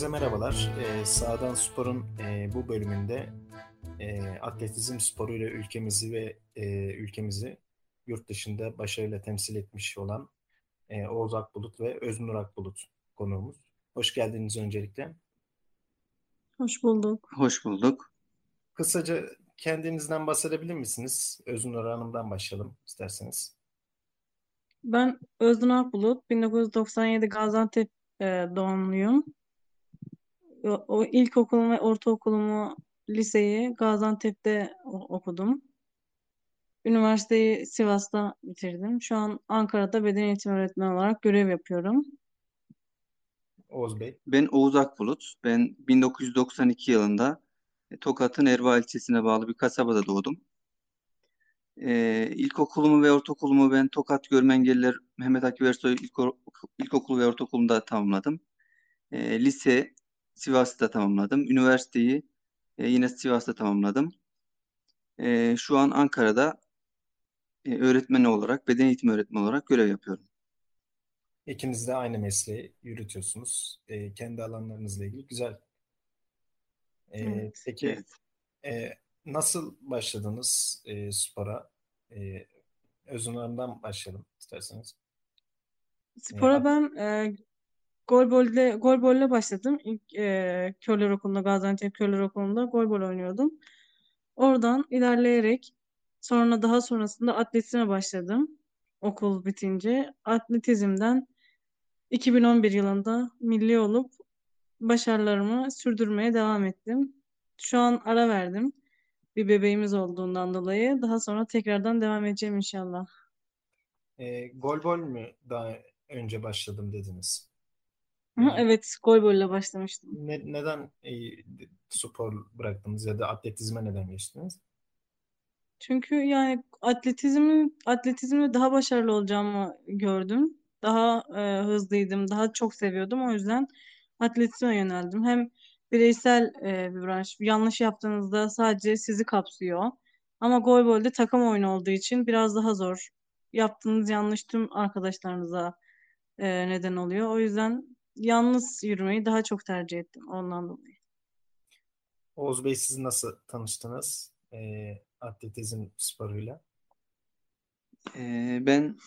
Herkese merhabalar. Ee, Sağdan Spor'un e, bu bölümünde e, atletizm sporuyla ülkemizi ve e, ülkemizi yurt dışında başarıyla temsil etmiş olan e, Oğuz Akbulut ve Öznur Akbulut konuğumuz. Hoş geldiniz öncelikle. Hoş bulduk. Hoş bulduk. Kısaca kendinizden bahsedebilir misiniz? Öznur Hanım'dan başlayalım isterseniz. Ben Öznur Akbulut, 1997 Gaziantep e, doğumluyum. O, ilkokulumu ve ortaokulumu, liseyi Gaziantep'te okudum. Üniversiteyi Sivas'ta bitirdim. Şu an Ankara'da beden eğitimi öğretmeni olarak görev yapıyorum. Oğuz Bey. Ben Oğuz Akbulut. Ben 1992 yılında e, Tokat'ın Erva ilçesine bağlı bir kasabada doğdum. Ee, ilkokulumu ve ortaokulumu ben Tokat Görme Engelliler Mehmet Akif Ersoy İlko- İlkokulu ve Ortaokulu'nda tamamladım. Ee, lise Sivas'ta tamamladım. Üniversiteyi e, yine Sivas'ta tamamladım. Ee, şu an Ankara'da e, öğretmen olarak, beden eğitimi öğretmeni olarak görev yapıyorum. İkiniz de aynı mesleği yürütüyorsunuz. E, kendi alanlarınızla ilgili. Güzel. E, Evet. peki Evet. e, nasıl başladınız e, spora? E, Hanım'dan başlayalım isterseniz. E, Spora ben e, golbolde golbolle başladım. İlk e, Körler Okulu'nda, Gaziantep Körler Okulu'nda golbol oynuyordum. Oradan ilerleyerek sonra daha sonrasında atletizme başladım. Okul bitince atletizmden 2011 yılında milli olup başarılarımı sürdürmeye devam ettim. Şu an ara verdim. Bir bebeğimiz olduğundan dolayı. Daha sonra tekrardan devam edeceğim inşallah. E, golbol mü daha önce başladım dediniz? Evet, golbolle başlamıştım. ne, neden e, spor bıraktınız ya da atletizme neden geçtiniz? Çünkü yani atletizmin atletizmde daha başarılı olacağımı gördüm. Daha e, hızlıydım, daha çok seviyordum. O yüzden atletizme yöneldim. Hem bireysel e, bir branş. Yanlış yaptığınızda sadece sizi kapsıyor. Ama golbolde takım oyunu olduğu için biraz daha zor. Yaptığınız yanlış tüm arkadaşlarınıza e, neden oluyor. O yüzden yalnız yürümeyi daha çok tercih ettim ondan dolayı. Oğuz Bey siz nasıl tanıştınız e, atletizm sporuyla? Ee, ben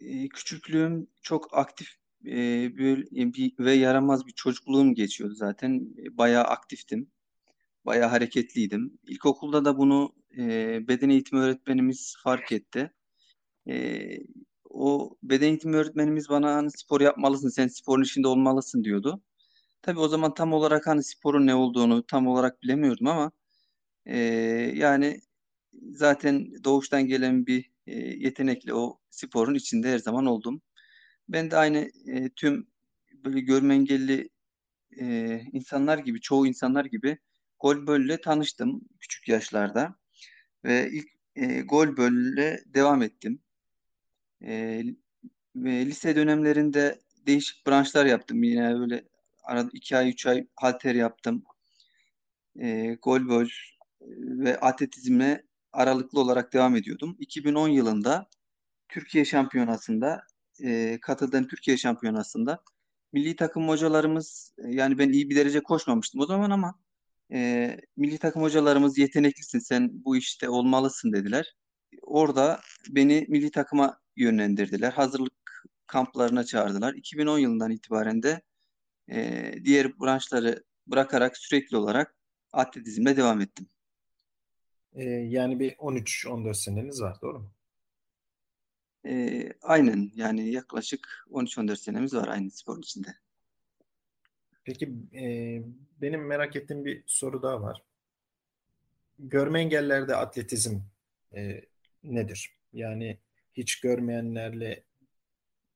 e, küçüklüğüm çok aktif e, böyle bir, ve yaramaz bir çocukluğum geçiyordu zaten. E, Bayağı aktiftim, bayağı hareketliydim. İlkokulda da bunu e, beden eğitimi öğretmenimiz fark etti. E, o beden eğitimi öğretmenimiz bana hani spor yapmalısın, sen sporun içinde olmalısın diyordu. Tabii o zaman tam olarak hani sporun ne olduğunu tam olarak bilemiyordum ama e, yani zaten doğuştan gelen bir e, yetenekle o sporun içinde her zaman oldum. Ben de aynı e, tüm böyle görme engelli e, insanlar gibi, çoğu insanlar gibi golbolle tanıştım küçük yaşlarda ve ilk e, golbolle devam ettim. E, ve lise dönemlerinde değişik branşlar yaptım. Yine böyle arada iki ay, üç ay halter yaptım. E, golbol ve atletizmle aralıklı olarak devam ediyordum. 2010 yılında Türkiye Şampiyonası'nda e, katıldığım Türkiye Şampiyonası'nda milli takım hocalarımız e, yani ben iyi bir derece koşmamıştım o zaman ama e, milli takım hocalarımız yeteneklisin sen bu işte olmalısın dediler. Orada beni milli takıma yönlendirdiler. Hazırlık kamplarına çağırdılar. 2010 yılından itibaren de e, diğer branşları bırakarak sürekli olarak atletizmle devam ettim. E, yani bir 13-14 seneniz var, doğru mu? E, aynen yani yaklaşık 13-14 senemiz var aynı sporun içinde. Peki e, benim merak ettiğim bir soru daha var. Görme engellilerde atletizm e, nedir? Yani hiç görmeyenlerle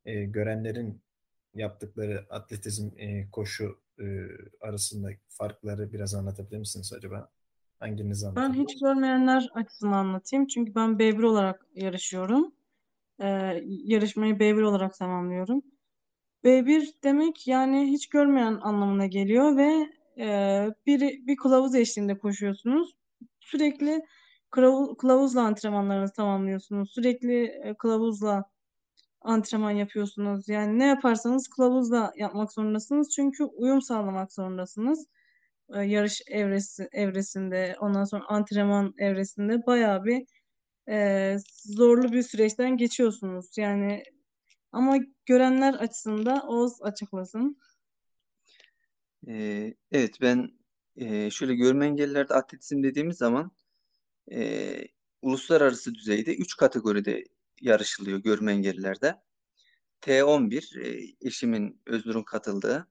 e, görenlerin yaptıkları atletizm, e, koşu e, arasındaki farkları biraz anlatabilir misiniz acaba? Hanginiz Ben anlatabilir? hiç görmeyenler açısından anlatayım. Çünkü ben B1 olarak yarışıyorum. Ee, yarışmayı B1 olarak tamamlıyorum. B1 demek yani hiç görmeyen anlamına geliyor ve e, bir, bir kılavuz eşliğinde koşuyorsunuz. Sürekli kılavuzla antrenmanlarınızı tamamlıyorsunuz. Sürekli e, kılavuzla antrenman yapıyorsunuz. Yani ne yaparsanız kılavuzla yapmak zorundasınız. Çünkü uyum sağlamak zorundasınız. E, yarış evresi, evresinde, ondan sonra antrenman evresinde bayağı bir e, zorlu bir süreçten geçiyorsunuz. Yani ama görenler açısından Oğuz açıklasın. Ee, evet ben e, şöyle görme engellilerde atletizm dediğimiz zaman e, uluslararası düzeyde 3 kategoride yarışılıyor görme engellilerde. T11 e, eşimin Öznur'un katıldığı,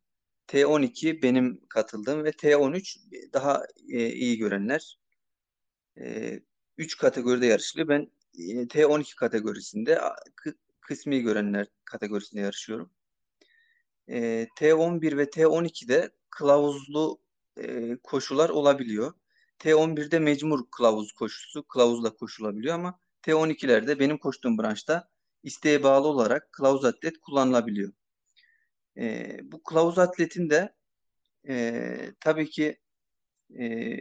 T12 benim katıldığım ve T13 daha e, iyi görenler. E, 3 kategoride yarışılıyor. Ben e, T12 kategorisinde kısmi görenler kategorisinde yarışıyorum. E, T11 ve T12'de kılavuzlu e, koşular olabiliyor. T11'de mecbur kılavuz koşusu, kılavuzla koşulabiliyor ama T12'lerde benim koştuğum branşta isteğe bağlı olarak kılavuz atlet kullanılabiliyor. E, bu kılavuz atletin de e, tabii ki e,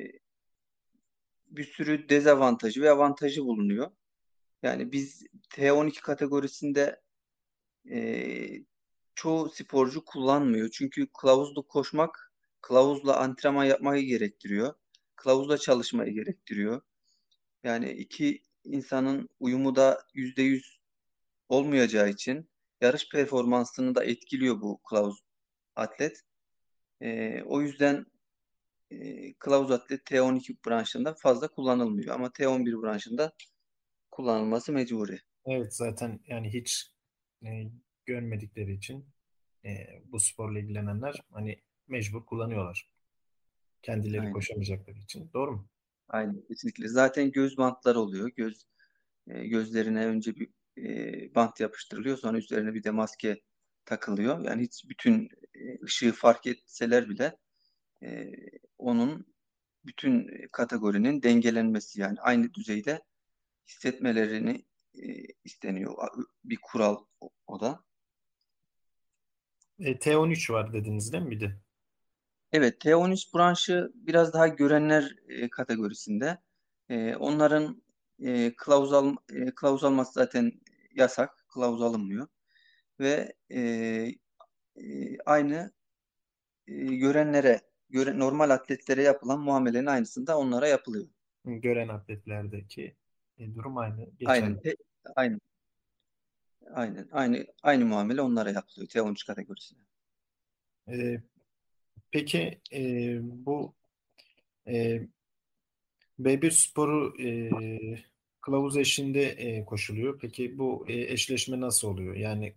bir sürü dezavantajı ve avantajı bulunuyor. Yani biz T12 kategorisinde e, çoğu sporcu kullanmıyor. Çünkü kılavuzla koşmak, kılavuzla antrenman yapmayı gerektiriyor. Kılavuzla çalışmayı gerektiriyor. Yani iki insanın uyumu da yüzde yüz olmayacağı için yarış performansını da etkiliyor bu kılavuz atlet. E, o yüzden e, kılavuz atlet T12 branşında fazla kullanılmıyor ama T11 branşında kullanılması mecburi. Evet zaten yani hiç e, görmedikleri için e, bu sporla ilgilenenler hani mecbur kullanıyorlar. Kendileri Aynen. koşamayacakları için. Doğru mu? Aynen kesinlikle. Zaten göz bantları oluyor. Göz e, gözlerine önce bir e, bant yapıştırılıyor, sonra üzerine bir de maske takılıyor. Yani hiç bütün e, ışığı fark etseler bile e, onun bütün kategorinin dengelenmesi yani aynı düzeyde hissetmelerini e, isteniyor. Bir kural o, o da. E, T13 var dediniz değil mi bir de? Evet, T13 branşı biraz daha görenler e, kategorisinde. E, onların e, kılavuz, al, e, kılavuz alması zaten yasak. Kılavuz alınmıyor. Ve e, e, aynı e, görenlere, göre, normal atletlere yapılan muamelenin aynısını da onlara yapılıyor. Gören atletlerdeki e, durum aynı. Aynen, Geçerli. aynen, aynen, aynı, aynı muamele onlara yapılıyor T13 kategorisine. E, peki e, bu e, B1 sporu e, kılavuz eşliğinde e, koşuluyor. Peki bu e, eşleşme nasıl oluyor? Yani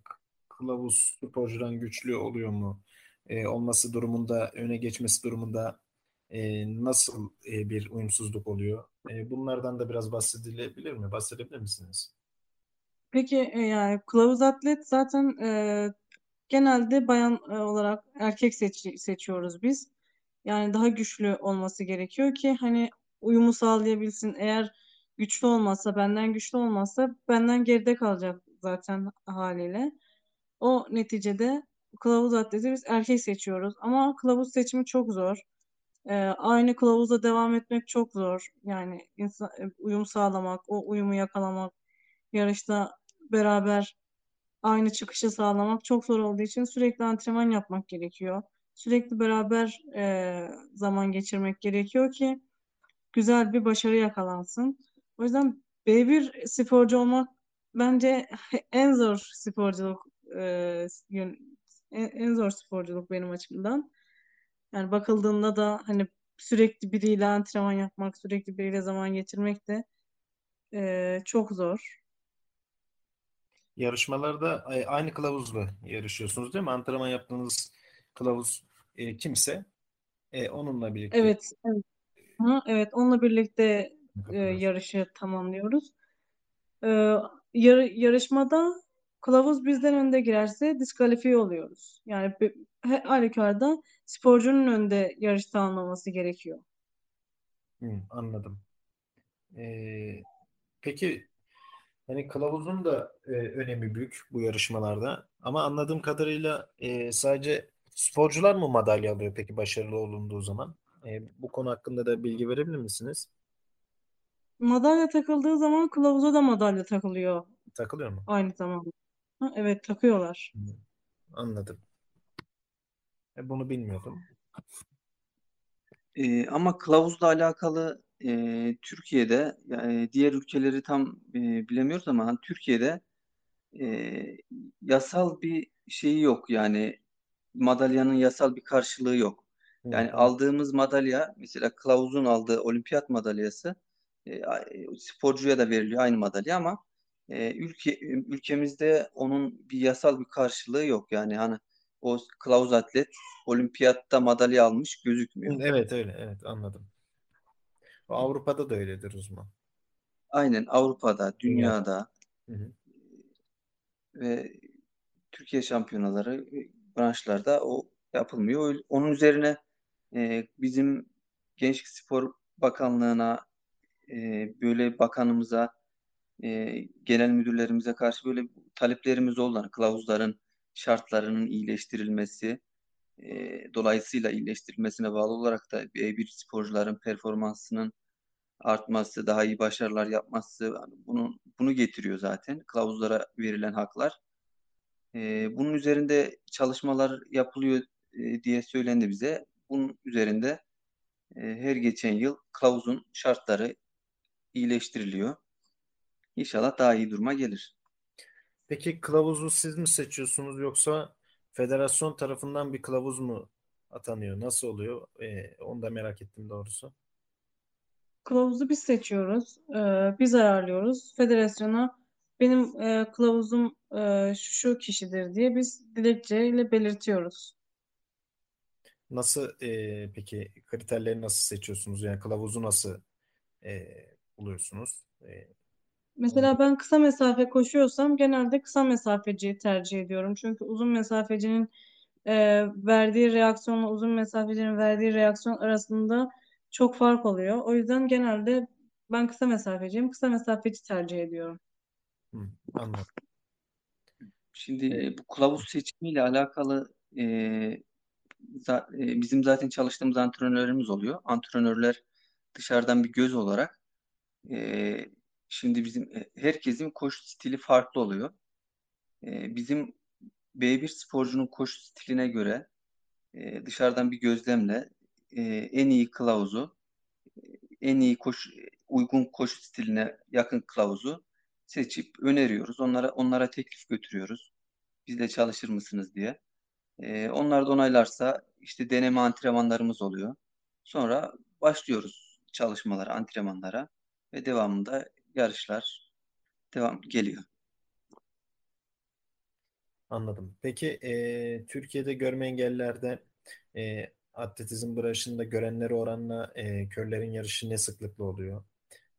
kılavuz sporcudan güçlü oluyor mu? E, olması durumunda, öne geçmesi durumunda e, nasıl e, bir uyumsuzluk oluyor? E, bunlardan da biraz bahsedilebilir mi? Bahsedebilir misiniz? Peki yani kılavuz atlet zaten e, genelde bayan e, olarak erkek seç, seçiyoruz biz. Yani daha güçlü olması gerekiyor ki hani uyumu sağlayabilsin. Eğer güçlü olmazsa, benden güçlü olmazsa benden geride kalacak zaten haliyle. O neticede kılavuz atleti biz erkek seçiyoruz. Ama kılavuz seçimi çok zor. Ee, aynı kılavuzla devam etmek çok zor. Yani insan, e, uyum sağlamak, o uyumu yakalamak, yarışta beraber aynı çıkışı sağlamak çok zor olduğu için sürekli antrenman yapmak gerekiyor. Sürekli beraber e, zaman geçirmek gerekiyor ki güzel bir başarı yakalansın. O yüzden B1 sporcu olmak bence en zor sporculuk e, en zor sporculuk benim açımdan. Yani bakıldığında da hani sürekli biriyle antrenman yapmak, sürekli biriyle zaman geçirmek de e, çok zor. Yarışmalarda aynı kılavuzla yarışıyorsunuz değil mi? Antrenman yaptığınız kılavuz e, kimse e, onunla birlikte Evet, evet. Hı, evet, onunla birlikte e, yarışı tamamlıyoruz. E, yar- yarışmada kılavuz bizden önde girerse diskalifiye oluyoruz. Yani her halükarda sporcunun önde yarışta almaması gerekiyor. Hı, anladım. Ee, peki hani kılavuzun da e, önemi büyük bu yarışmalarda. Ama anladığım kadarıyla e, sadece sporcular mı madalya alıyor peki başarılı olunduğu zaman? E, bu konu hakkında da bilgi verebilir misiniz? Madalya takıldığı zaman kılavuza da madalya takılıyor Takılıyor mu? aynı zamanda. Ha, evet takıyorlar. Hı, anladım. E, bunu bilmiyordum. Ee, ama kılavuzla alakalı e, Türkiye'de yani diğer ülkeleri tam e, bilemiyoruz ama hani Türkiye'de e, yasal bir şeyi yok yani madalyanın yasal bir karşılığı yok. Hı, Yani tamam. aldığımız madalya mesela kılavuzun aldığı olimpiyat madalyası e, sporcuya da veriliyor aynı madalya ama e, ülke ülkemizde onun bir yasal bir karşılığı yok. Yani hani o kılavuz atlet olimpiyatta madalya almış Hı, gözükmüyor. Evet öyle evet anladım. Avrupa'da da öyledir o zaman. Aynen Avrupa'da, Dünyada. Hı hı. ve Türkiye şampiyonaları e, branşlarda o yapılmıyor. Onun üzerine e, bizim Gençlik Spor Bakanlığı'na e, böyle bakanımıza e, genel müdürlerimize karşı böyle taleplerimiz oldu. Hani kılavuzların şartlarının iyileştirilmesi e, dolayısıyla iyileştirilmesine bağlı olarak da bir sporcuların performansının artması, daha iyi başarılar yapması hani bunu bunu getiriyor zaten kılavuzlara verilen haklar. E, bunun üzerinde çalışmalar yapılıyor e, diye söylendi bize. Bunun üzerinde e, her geçen yıl kılavuzun şartları iyileştiriliyor. İnşallah daha iyi duruma gelir. Peki kılavuzu siz mi seçiyorsunuz yoksa federasyon tarafından bir kılavuz mu atanıyor? Nasıl oluyor? Ee, onu da merak ettim doğrusu. Kılavuzu biz seçiyoruz. Ee, biz ayarlıyoruz. Federasyona benim e, kılavuzum e, şu kişidir diye biz dilekçeyle belirtiyoruz. Nasıl e, peki kriterleri nasıl seçiyorsunuz? Yani kılavuzu nasıl e, buluyorsunuz? E, Mesela ben kısa mesafe koşuyorsam genelde kısa mesafeciyi tercih ediyorum. Çünkü uzun mesafecinin e, verdiği reaksiyonla uzun mesafecinin verdiği reaksiyon arasında çok fark oluyor. O yüzden genelde ben kısa mesafeciyim. Kısa mesafeci tercih ediyorum. Hı, anladım. Şimdi E, bu kılavuz seçimiyle alakalı e, za- e, bizim zaten çalıştığımız antrenörlerimiz oluyor. Antrenörler dışarıdan bir göz olarak e, şimdi bizim e, herkesin koşu stili farklı oluyor. E, bizim B1 sporcunun koşu stiline göre e, dışarıdan bir gözlemle e, en iyi kılavuzu, en iyi koşu, uygun koşu stiline yakın kılavuzu seçip öneriyoruz. Onlara onlara teklif götürüyoruz. Bizle çalışır mısınız diye. Ee, onlar da onaylarsa işte deneme antrenmanlarımız oluyor. Sonra başlıyoruz çalışmalara, antrenmanlara ve devamında yarışlar devam geliyor. anladım. Peki e, Türkiye'de görme engellilerde e, atletizm branşında görenleri oranla e, körlerin yarışı ne sıklıkla oluyor?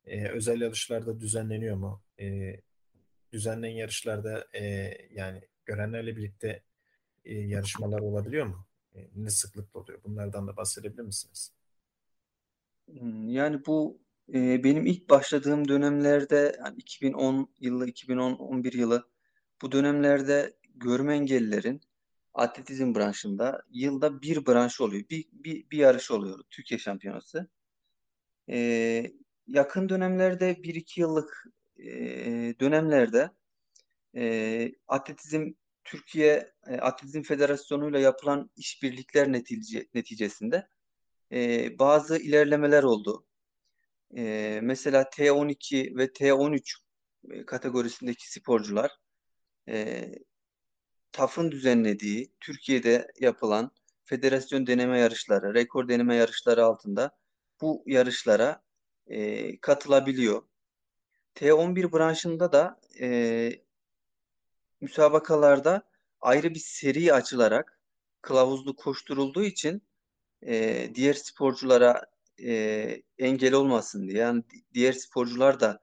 E, özel yarışlarda düzenleniyor mu? E, düzenlenen yarışlarda e, yani görenlerle birlikte e, yarışmalar olabiliyor mu? E, ne sıklıkla oluyor? Bunlardan da bahsedebilir misiniz? Hmm, Yani bu e, benim ilk başladığım dönemlerde yani 2010 yılı, 2010-11 yılı bu dönemlerde görme engellilerin atletizm branşında yılda bir branş oluyor. Bir, bir, bir yarış oluyor. Türkiye Şampiyonası. E, yakın dönemlerde bir iki yıllık e, dönemlerde e, atletizm Türkiye Atletizm Federasyonu'yla yapılan işbirlikler netice, neticesinde e, bazı ilerlemeler oldu. E, mesela T12 ve T13 kategorisindeki sporcular e, TAF'ın düzenlediği Türkiye'de yapılan federasyon deneme yarışları, rekor deneme yarışları altında bu yarışlara e, katılabiliyor. T11 branşında da e, müsabakalarda ayrı bir seri açılarak kılavuzlu koşturulduğu için e, diğer sporculara e, engel olmasın diye yani diğer sporcular da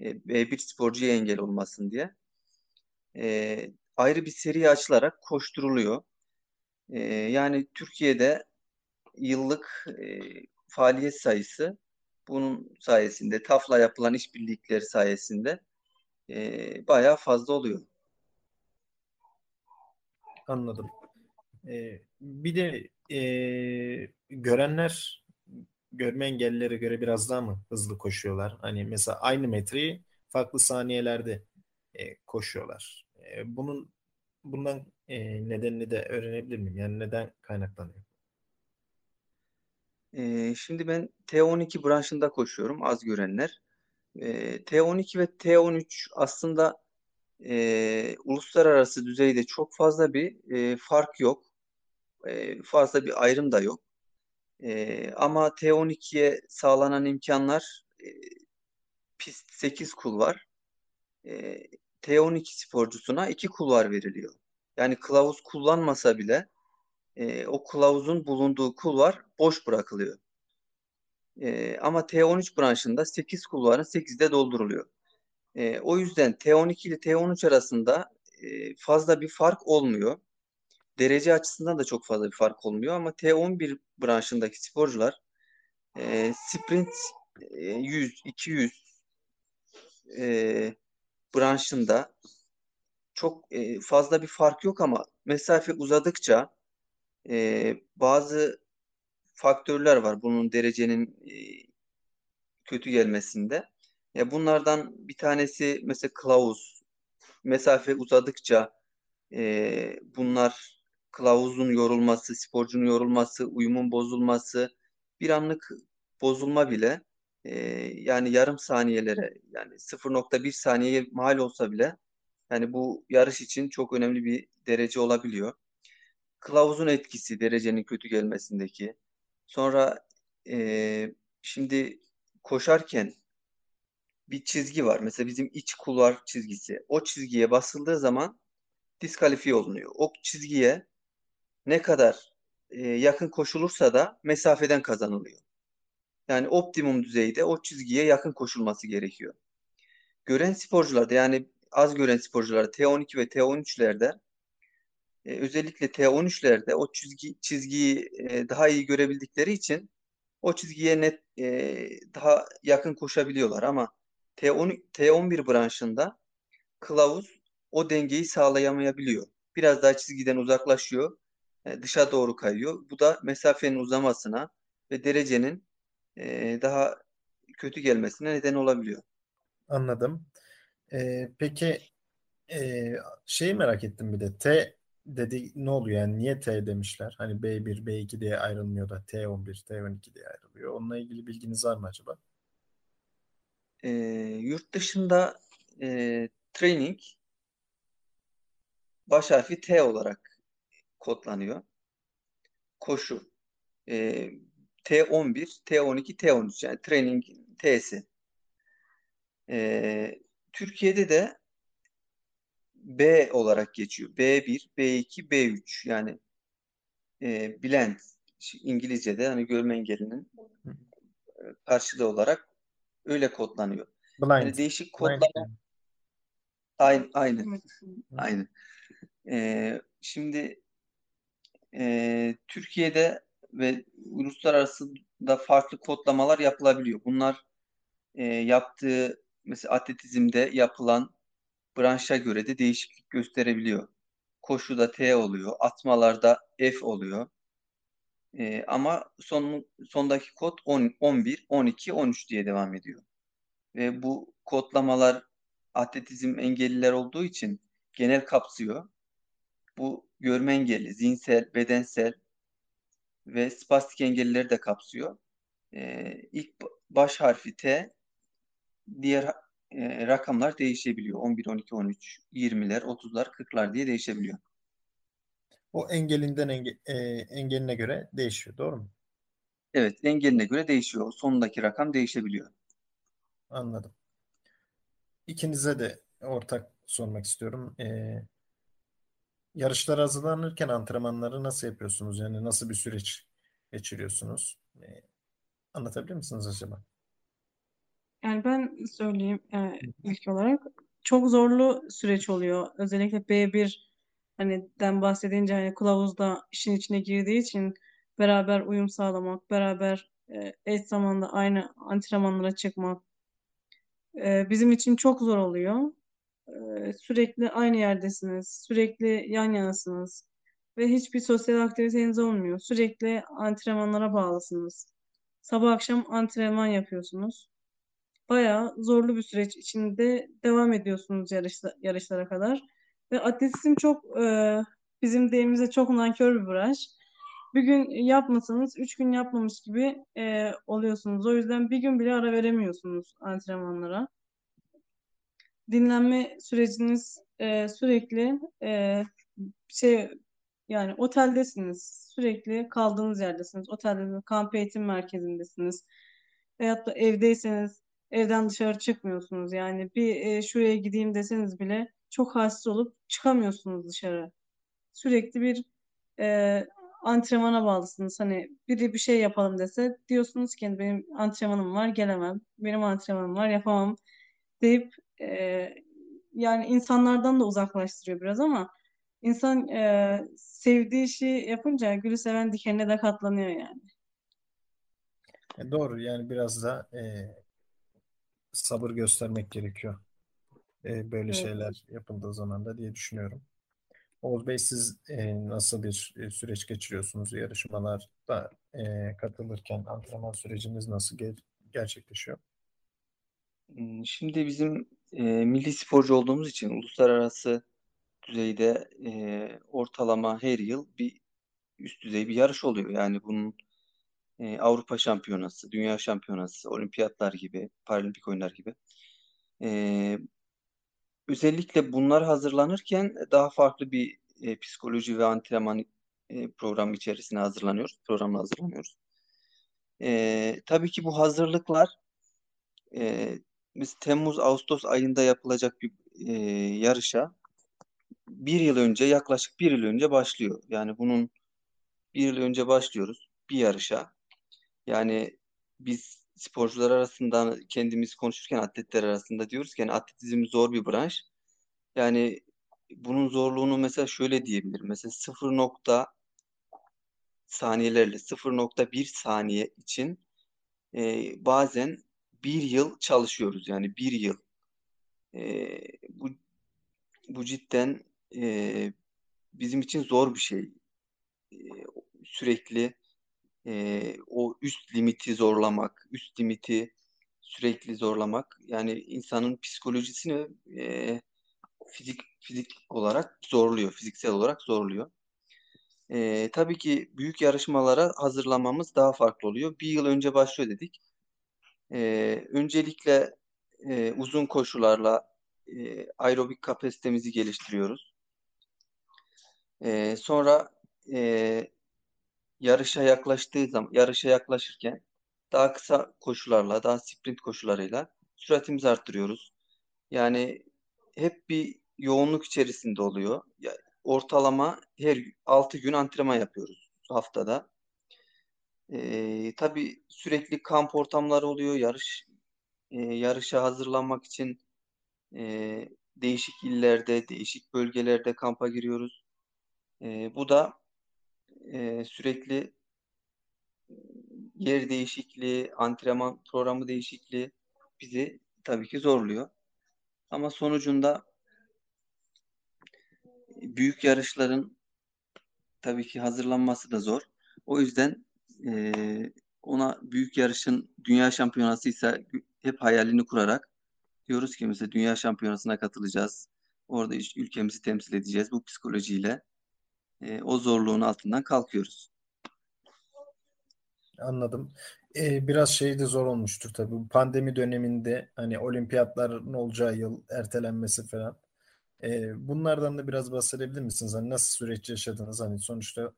e, B1 sporcuya engel olmasın diye e, ayrı bir seri açılarak koşturuluyor. E, yani Türkiye'de yıllık e, faaliyet sayısı bunun sayesinde, TAF'la yapılan işbirlikleri sayesinde e, bayağı fazla oluyor. Anladım. Ee, bir de e, görenler görme engellilere göre biraz daha mı hızlı koşuyorlar? Hani mesela aynı metreyi farklı saniyelerde e, koşuyorlar. E, bunun bundan e, nedenini de öğrenebilir miyim? Yani neden kaynaklanıyor? E, şimdi ben T12 branşında koşuyorum az görenler. E, T12 ve T13 aslında e, uluslararası düzeyde çok fazla bir e, fark yok. E, fazla bir ayrım da yok. E, ama T12'ye sağlanan imkanlar e, pist 8 kul var. E, T12 sporcusuna 2 kulvar veriliyor. Yani kılavuz kullanmasa bile e, o kılavuzun bulunduğu kulvar boş bırakılıyor. E, ama T13 branşında 8 kulvarın 8'i de dolduruluyor. E, o yüzden T12 ile T13 arasında e, fazla bir fark olmuyor. Derece açısından da çok fazla bir fark olmuyor ama T11 branşındaki sporcular e, sprint e, 100, 200 e, branşında çok e, fazla bir fark yok ama mesafe uzadıkça e, bazı faktörler var bunun derecenin e, kötü gelmesinde. Ya bunlardan bir tanesi mesela kılavuz. Mesafe uzadıkça e, bunlar kılavuzun yorulması, sporcunun yorulması, uyumun bozulması, bir anlık bozulma bile e, yani yarım saniyelere yani 0.1 saniyeye mal olsa bile yani bu yarış için çok önemli bir derece olabiliyor. Kılavuzun etkisi derecenin kötü gelmesindeki. Sonra e, şimdi koşarken bir çizgi var. Mesela bizim iç kulvar çizgisi. O çizgiye basıldığı zaman diskalifiye olunuyor. O çizgiye ne kadar e, yakın koşulursa da mesafeden kazanılıyor. Yani optimum düzeyde o çizgiye yakın koşulması gerekiyor. Gören sporcularda yani az gören sporcularda T12 ve T13'lerde e, özellikle T13'lerde o çizgi çizgiyi e, daha iyi görebildikleri için o çizgiye net e, daha yakın koşabiliyorlar ama T10 T11 branşında kılavuz o dengeyi sağlayamayabiliyor. Biraz daha çizgiden uzaklaşıyor, dışa doğru kayıyor. Bu da mesafenin uzamasına ve derecenin e, daha kötü gelmesine neden olabiliyor. Anladım. Ee, peki e, şeyi merak ettim bir de T dedi ne oluyor yani niye T demişler? Hani B1, B2 diye ayrılmıyor da T11, T12 diye ayrılıyor. Onunla ilgili bilginiz var mı acaba? E, yurt dışında e, training baş harfi T olarak kodlanıyor. Koşu e, T11, T12, T13 yani training T'si. E, Türkiye'de de B olarak geçiyor. B1, B2, B3 yani e, blend İngilizce'de hani görme engellinin e, karşılığı olarak öyle kodlanıyor. Blind. Yani değişik Blind kodlama yani. aynı aynı aynı. E, şimdi e, Türkiye'de ve uluslararası da farklı kodlamalar yapılabiliyor. Bunlar e, yaptığı mesela atletizmde yapılan branşa göre de değişiklik gösterebiliyor. Koşuda T oluyor, atmalarda F oluyor. E, ama son sondaki kod 10, 11, 12, 13 diye devam ediyor. Ve bu kodlamalar atletizm engelliler olduğu için genel kapsıyor. Bu görme engelli, zihinsel, bedensel ve spastik engellileri de kapsıyor. E, ilk baş harfi T, diğer e, rakamlar değişebiliyor. 11, 12, 13, 20'ler, 30'lar, 40'lar diye değişebiliyor. O engelinden enge- e, engeline göre değişiyor, doğru mu? Evet, engeline göre değişiyor. Sondaki rakam değişebiliyor. Anladım. İkinize de ortak sormak istiyorum. Ee, yarışlara hazırlanırken antrenmanları nasıl yapıyorsunuz? Yani nasıl bir süreç geçiriyorsunuz? Ee, anlatabilir misiniz acaba? Yani ben söyleyeyim e, ilk olarak. çok zorlu süreç oluyor. Özellikle B1 hani den bahsedince hani kılavuz da işin içine girdiği için beraber uyum sağlamak, beraber e, eş zamanlı aynı antrenmanlara çıkmak e, bizim için çok zor oluyor. Sürekli aynı yerdesiniz, sürekli yan yanasınız ve hiçbir sosyal aktiviteniz olmuyor. Sürekli antrenmanlara bağlısınız. Sabah akşam antrenman yapıyorsunuz. Bayağı zorlu bir süreç içinde devam ediyorsunuz yarış, yarışlara kadar. Ve atletizm çok e, bizim deyimimize çok nankör bir branş. Bir gün yapmasanız üç gün yapmamış gibi e, oluyorsunuz. O yüzden bir gün bile ara veremiyorsunuz antrenmanlara. Dinlenme süreciniz e, sürekli e, şey yani oteldesiniz. Sürekli kaldığınız yerdesiniz. Otelde kamp eğitim merkezindesiniz. Veyahut da evdeyseniz evden dışarı çıkmıyorsunuz. Yani bir e, şuraya gideyim deseniz bile çok halsiz olup çıkamıyorsunuz dışarı. Sürekli bir e, antrenmana bağlısınız. Hani biri bir şey yapalım dese diyorsunuz ki benim antrenmanım var gelemem. Benim antrenmanım var yapamam deyip e, yani insanlardan da uzaklaştırıyor biraz ama insan e, sevdiği işi yapınca gülü seven dikenine de katlanıyor yani. E, doğru yani biraz da e, sabır göstermek gerekiyor. E, böyle Evet. şeyler yapıldığı zaman da diye düşünüyorum. Oğuz Bey siz e, nasıl bir e, süreç geçiriyorsunuz yarışmalarda e, katılırken antrenman süreciniz nasıl ger- gerçekleşiyor? Hmm, Şimdi bizim e, milli sporcu olduğumuz için uluslararası düzeyde e, ortalama her yıl bir üst düzey bir yarış oluyor. Yani bunun e, Avrupa Şampiyonası, Dünya Şampiyonası, Olimpiyatlar gibi, Paralimpik oyunlar gibi. E, özellikle bunlar hazırlanırken daha farklı bir e, psikoloji ve antrenman e, programı içerisine hazırlanıyoruz, programla hazırlanıyoruz. E, tabii ki bu hazırlıklar e, biz Temmuz-Ağustos ayında yapılacak bir e, yarışa bir yıl önce, yaklaşık bir yıl önce başlıyor. Yani bunun bir yıl önce başlıyoruz bir yarışa. Yani biz sporcular arasında kendimiz konuşurken atletler arasında diyoruz ki yani atletizm zor bir branş. Yani bunun zorluğunu mesela şöyle diyebilirim. Mesela 0 nokta saniyelerle 0.1 saniye için e, bazen bir yıl çalışıyoruz. Yani bir yıl. E, bu bu cidden e, bizim için zor bir şey. E, sürekli e, o üst limiti zorlamak, üst limiti sürekli zorlamak yani insanın psikolojisini e, fizik fizik olarak zorluyor, fiziksel olarak zorluyor. E, tabii ki büyük yarışmalara hazırlamamız daha farklı oluyor. Bir yıl önce başlıyor dedik. E, öncelikle e, uzun koşularla e, aerobik kapasitemizi geliştiriyoruz. E, sonra e, yarışa yaklaştığı zaman, yarışa yaklaşırken daha kısa koşularla, daha sprint koşularıyla süratimizi arttırıyoruz. Yani hep bir yoğunluk içerisinde oluyor. Ortalama her 6 gün antrenman yapıyoruz haftada. Ee, tabii sürekli kamp ortamları oluyor. Yarış e, yarışa hazırlanmak için e, değişik illerde, değişik bölgelerde kampa giriyoruz. E, bu da e, sürekli yer değişikliği, antrenman programı değişikliği bizi tabii ki zorluyor. Ama sonucunda büyük yarışların tabii ki hazırlanması da zor. O yüzden e, ona büyük yarışın dünya şampiyonası ise hep hayalini kurarak diyoruz ki mesela dünya şampiyonasına katılacağız. Orada ülkemizi temsil edeceğiz. Bu psikolojiyle e, o zorluğun altından kalkıyoruz. Anladım. Ee, biraz şey de zor olmuştur tabii. Pandemi döneminde hani olimpiyatların olacağı yıl ertelenmesi falan. Ee, bunlardan da biraz bahsedebilir misiniz? Hani nasıl süreç yaşadınız? Hani sonuçta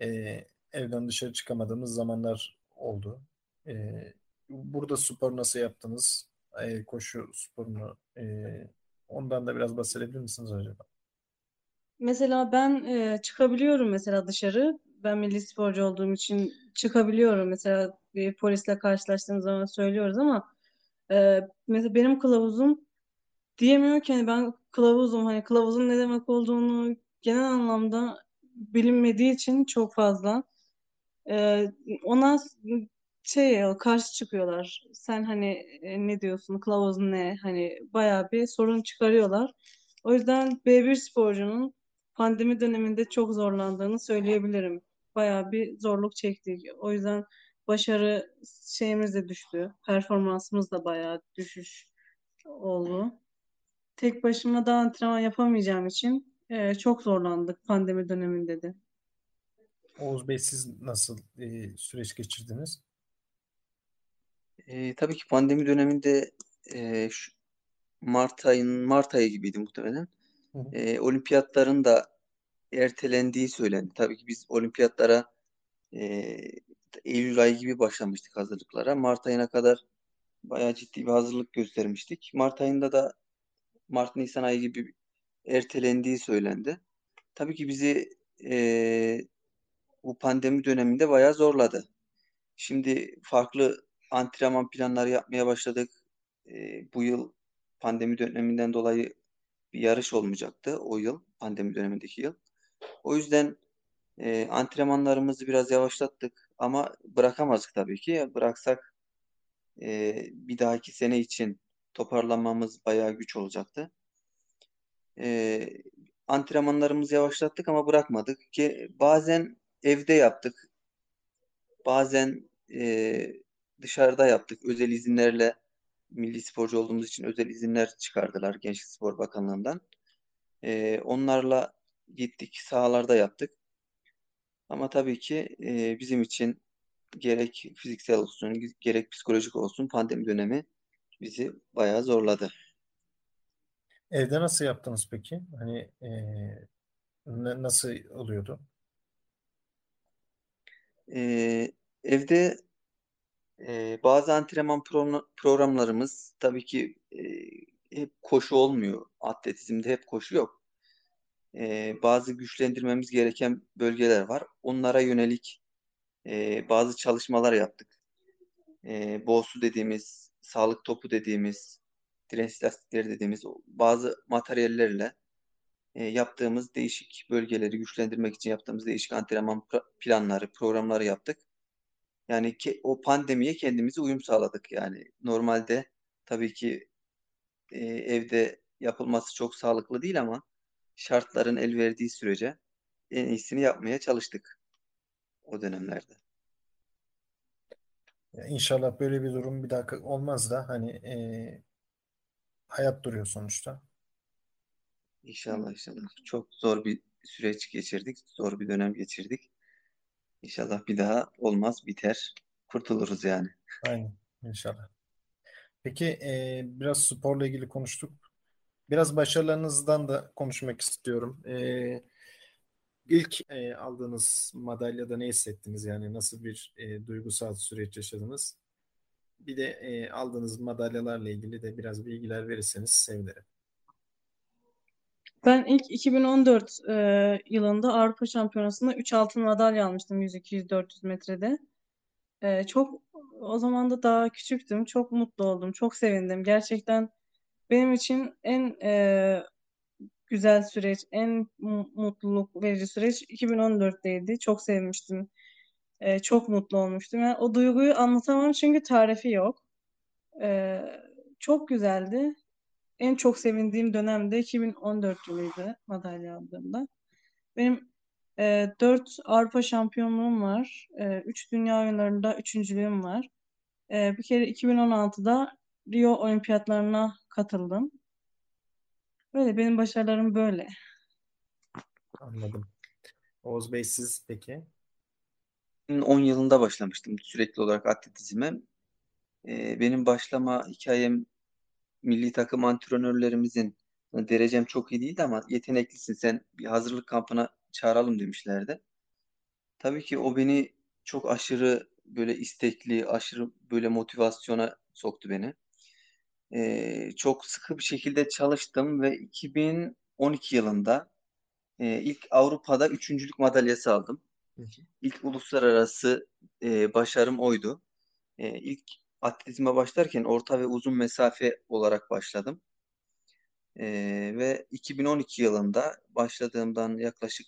e, evden dışarı çıkamadığımız zamanlar oldu. Ee, burada spor nasıl yaptınız? Ee, koşu sporunu. ee, ondan da biraz bahsedebilir misiniz acaba? Mesela ben e, çıkabiliyorum mesela dışarı. Ben milli sporcu olduğum için çıkabiliyorum. Mesela bir polisle karşılaştığımız zaman söylüyoruz ama e, mesela benim kılavuzum diyemiyor ki hani ben kılavuzum hani kılavuzun ne demek olduğunu genel anlamda bilinmediği için çok fazla ona şey karşı çıkıyorlar. Sen hani e, ne diyorsun kılavuz ne hani bayağı bir sorun çıkarıyorlar. O yüzden B1 sporcunun pandemi döneminde çok zorlandığını söyleyebilirim. Bayağı bir zorluk çektik. O yüzden başarı şeyimiz de düştü. Performansımız da bayağı düşüş oldu. Tek başıma da antrenman yapamayacağım için e, çok zorlandık pandemi döneminde de. Oğuz Bey siz nasıl e, süreç geçirdiniz? E, tabii ki pandemi döneminde e, şu Mart ayının Mart ayı gibiydi muhtemelen. Hı hı. E, olimpiyatların da ertelendiği söylendi. Tabii ki biz olimpiyatlara e, Eylül ayı gibi başlamıştık hazırlıklara. Mart ayına kadar bayağı ciddi bir hazırlık göstermiştik. Mart ayında da Mart-Nisan ayı gibi ertelendiği söylendi. Tabii ki bizi e, bu pandemi döneminde bayağı zorladı. Şimdi farklı antrenman planları yapmaya başladık. E, bu yıl pandemi döneminden dolayı bir yarış olmayacaktı o yıl, pandemi dönemindeki yıl. O yüzden e, antrenmanlarımızı biraz yavaşlattık ama bırakamazdık tabii ki. Bıraksak e, bir dahaki sene için toparlanmamız bayağı güç olacaktı. E, antrenmanlarımızı yavaşlattık ama bırakmadık ki bazen evde yaptık. Bazen e, dışarıda yaptık. Özel izinlerle milli sporcu olduğumuz için özel izinler çıkardılar Gençlik Spor Bakanlığı'ndan. E, onlarla gittik, sahalarda yaptık. Ama tabii ki e, bizim için gerek fiziksel olsun, gerek psikolojik olsun pandemi dönemi bizi bayağı zorladı. Evde nasıl yaptınız peki? Hani e, nasıl oluyordu? Ee, evde e, bazı antrenman pro- programlarımız tabii ki e, hep koşu olmuyor. Atletizmde hep koşu yok. Ee, bazı güçlendirmemiz gereken bölgeler var. Onlara yönelik e, bazı çalışmalar yaptık. E, Boğsu dediğimiz, sağlık topu dediğimiz, direnç lastikleri dediğimiz bazı materyallerle e, yaptığımız değişik bölgeleri güçlendirmek için yaptığımız değişik antrenman planları, programları yaptık. Yani ki, o pandemiye kendimizi uyum sağladık. Yani normalde tabii ki e, evde yapılması çok sağlıklı değil ama şartların el verdiği sürece en iyisini yapmaya çalıştık o dönemlerde. İnşallah böyle bir durum bir daha olmaz da hani e, hayat duruyor sonuçta. İnşallah inşallah. Çok zor bir süreç geçirdik. Zor bir dönem geçirdik. İnşallah bir daha olmaz, biter. Kurtuluruz yani. Aynen inşallah. Peki e, biraz sporla ilgili konuştuk. Biraz başarılarınızdan da konuşmak istiyorum. E, ilk e, aldığınız madalyada ne hissettiniz? Yani nasıl bir e, duygusal süreç yaşadınız? Bir de e, aldığınız madalyalarla ilgili de biraz bilgiler verirseniz sevinirim. Ben ilk 2014 e, yılında Avrupa Şampiyonası'nda 3 altın madalya almıştım 100, 200, 400 metrede. E, çok o zaman da daha küçüktüm. Çok mutlu oldum. Çok sevindim. Gerçekten benim için en e, güzel süreç, en mu- mutluluk verici süreç 2014'teydi. Çok sevmiştim. E, çok mutlu olmuştum. Yani o duyguyu anlatamam çünkü tarifi yok. E, çok güzeldi. En çok sevindiğim dönem de 2014 yılıydı madalya aldığımda. Benim e, 4 Avrupa şampiyonluğum var. E, 3 dünya oyunlarında üçüncülüğüm var. E, bir kere 2016'da Rio olimpiyatlarına katıldım. Böyle benim başarılarım böyle. Anladım. Oğuz Bey siz peki? 2010 yılında başlamıştım sürekli olarak atletizme. Ee, benim başlama hikayem milli takım antrenörlerimizin derecem çok iyi değildi ama yeteneklisin sen bir hazırlık kampına çağıralım demişlerdi. Tabii ki o beni çok aşırı böyle istekli, aşırı böyle motivasyona soktu beni. Ee, çok sıkı bir şekilde çalıştım ve 2012 yılında e, ilk Avrupa'da üçüncülük madalyası aldım. İlk uluslararası e, başarım oydu. E, ilk atletizme başlarken orta ve uzun mesafe olarak başladım. E, ve 2012 yılında başladığımdan yaklaşık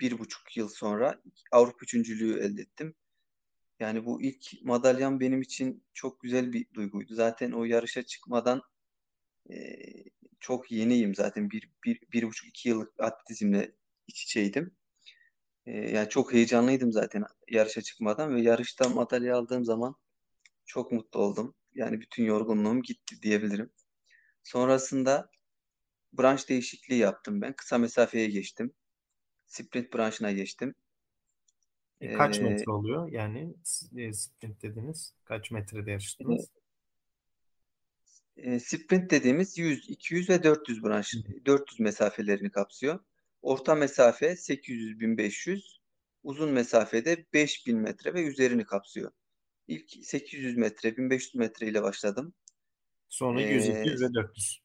bir buçuk yıl sonra Avrupa üçüncülüğü elde ettim. Yani bu ilk madalyam benim için çok güzel bir duyguydu. Zaten o yarışa çıkmadan e, çok yeniyim zaten. Bir, bir, bir buçuk iki yıllık atletizmle iç içeydim. E, yani çok heyecanlıydım zaten yarışa çıkmadan ve yarışta madalya aldığım zaman çok mutlu oldum. Yani bütün yorgunluğum gitti diyebilirim. Sonrasında branş değişikliği yaptım ben. Kısa mesafeye geçtim. Sprint branşına geçtim. E, kaç Ee, metre oluyor? Yani e, sprint dediniz. Kaç metrede yarıştınız? E, sprint dediğimiz 100, 200 ve 400 branş, 400 mesafelerini kapsıyor. Orta mesafe 800-1500, uzun mesafede 5000 metre ve üzerini kapsıyor. İlk 800 metre, 1500 metre ile başladım. Sonra Ee, 100, 200 ve 400.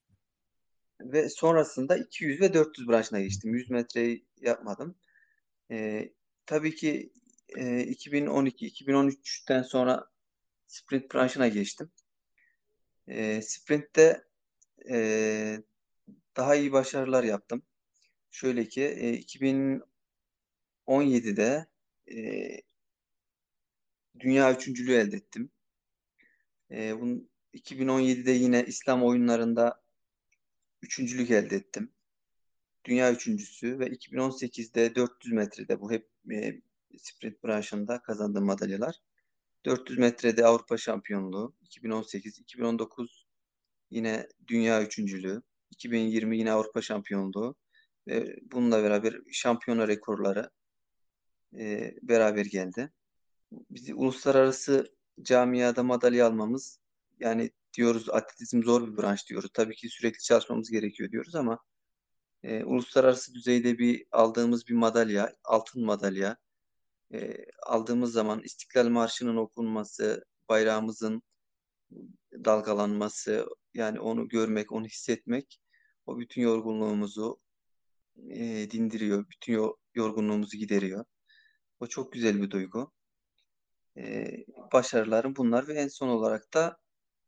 Ve sonrasında 200 ve 400 branşına geçtim. 100 metreyi yapmadım. E, tabii ki e, 2012-2013'ten sonra sprint branşına geçtim. E, sprintte e, daha iyi başarılar yaptım. Şöyle ki e, 2017'de e, dünya üçüncülüğü elde ettim. E, bunun 2017'de yine İslam oyunlarında üçüncülük elde ettim. Dünya üçüncüsü ve 2018'de 400 metrede bu hep e, sprint branşında kazandığım madalyalar. 400 metrede Avrupa şampiyonluğu, 2018, 2019 yine dünya üçüncülüğü, 2020 yine Avrupa şampiyonluğu ve bununla beraber şampiyona rekorları e, beraber geldi. Bizi uluslararası camiada madalya almamız yani diyoruz atletizm zor bir branş diyoruz. Tabii ki sürekli çalışmamız gerekiyor diyoruz ama e, uluslararası düzeyde bir aldığımız bir madalya, altın madalya e, aldığımız zaman İstiklal Marşı'nın okunması, bayrağımızın dalgalanması, yani onu görmek, onu hissetmek o bütün yorgunluğumuzu e, dindiriyor, bütün yo- yorgunluğumuzu gideriyor. O çok güzel bir duygu. E, başarılarım bunlar ve en son olarak da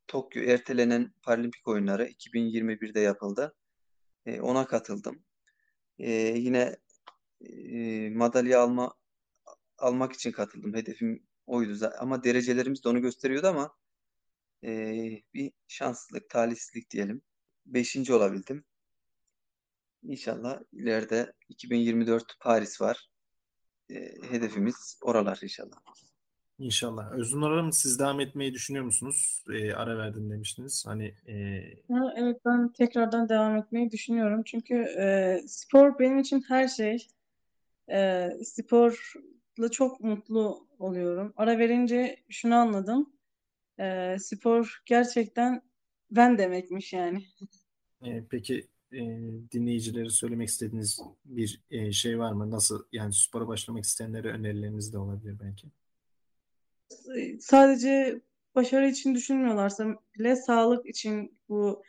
Tokyo ertelenen Paralimpik oyunları 2021'de yapıldı. E, ona katıldım. E, yine e, madalya alma almak için katıldım. Hedefim oydu. Ama derecelerimiz de onu gösteriyordu ama e, bir şanslılık, talihsizlik diyelim. Beşinci olabildim. İnşallah ileride 2024 Paris var. E, hedefimiz oralar inşallah. İnşallah. Öznur Hanım siz devam etmeyi düşünüyor musunuz? E, ara verdim demiştiniz. Hani e, Ha, evet ben tekrardan devam etmeyi düşünüyorum. Çünkü e, spor benim için her şey. E, sporla çok mutlu oluyorum. Ara verince şunu anladım. E, spor gerçekten ben demekmiş yani. e, peki e, dinleyicilere söylemek istediğiniz bir e, şey var mı? Nasıl yani spora başlamak isteyenlere önerileriniz de olabilir belki. Sadece başarı için düşünmüyorlarsa bile sağlık için bu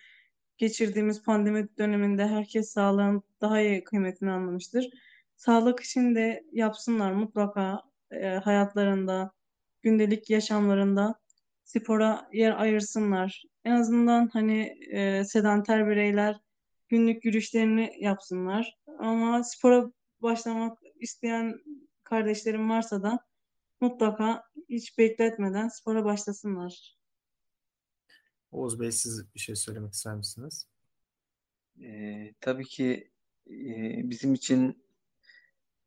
geçirdiğimiz pandemi döneminde herkes sağlığın daha iyi kıymetini anlamıştır. Sağlık için de yapsınlar mutlaka e, hayatlarında, gündelik yaşamlarında spora yer ayırsınlar. En azından hani e, sedanter bireyler günlük yürüyüşlerini yapsınlar. Ama spora başlamak isteyen kardeşlerim varsa da mutlaka hiç bekletmeden spora başlasınlar. Oğuz Bey siz bir şey söylemek ister misiniz? E, tabii ki e, bizim için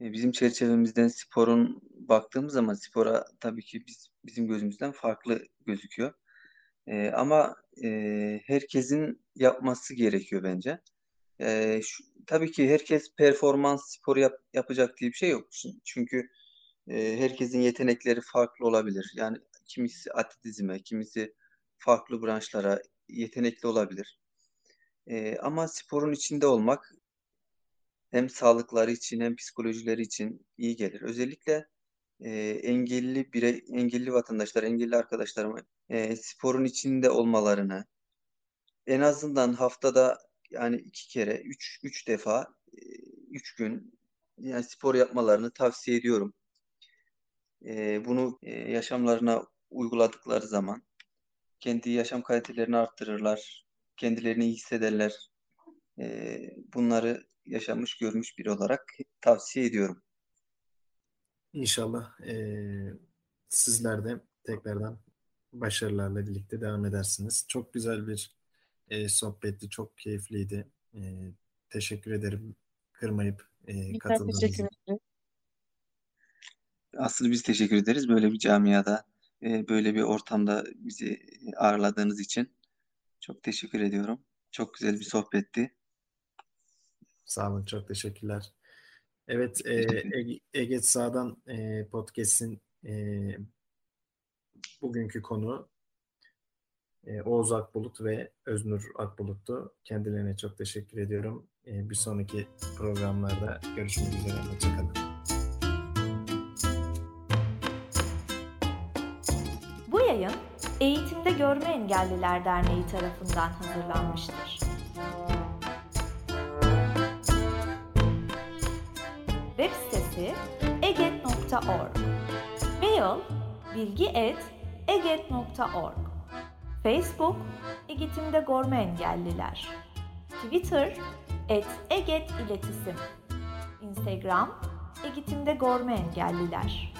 e, bizim çerçevemizden sporun baktığımız zaman spora tabii ki biz bizim gözümüzden farklı gözüküyor. E, ama e, herkesin yapması gerekiyor bence. E, şu, tabii ki herkes performans sporu yap- yapacak diye bir şey yok. Çünkü e, herkesin yetenekleri farklı olabilir. Yani kimisi atletizme, kimisi farklı branşlara yetenekli olabilir. E, ama sporun içinde olmak hem sağlıkları için hem psikolojileri için iyi gelir. Özellikle e, engelli birey, engelli vatandaşlar, engelli arkadaşlarıma e, sporun içinde olmalarını en azından haftada yani iki kere, üç, üç defa, e, üç gün yani spor yapmalarını tavsiye ediyorum. E, bunu e, yaşamlarına uyguladıkları zaman kendi yaşam kalitelerini arttırırlar, kendilerini iyi hissederler. E, bunları yaşamış görmüş biri olarak tavsiye ediyorum. İnşallah eee, sizler de tekrardan başarılarla birlikte devam edersiniz. Çok güzel bir eee, sohbetti, çok keyifliydi. Eee, teşekkür ederim kırmayıp eee, Bizler katıldığınız için. Aslı biz teşekkür ederiz böyle bir camiada, e, böyle bir ortamda bizi ağırladığınız için. Çok teşekkür ediyorum. Çok güzel bir sohbetti. Sağ olun, çok teşekkürler. Evet, ederim. Ege, Ege Sağ'dan eee, podcast'in eee, bugünkü konu eee, Oğuz Akbulut ve Öznur Akbulut'tu. Kendilerine çok teşekkür ediyorum. Eee, bir sonraki programlarda görüşmek üzere. Hoşçakalın. Görme Engelliler Derneği tarafından hazırlanmıştır. Web sitesi eget.org Mail bilgi.eget.org Facebook Eğitimde Görme Engelliler. Twitter et Eget İletisim. Instagram Eğitimde Görme Engelliler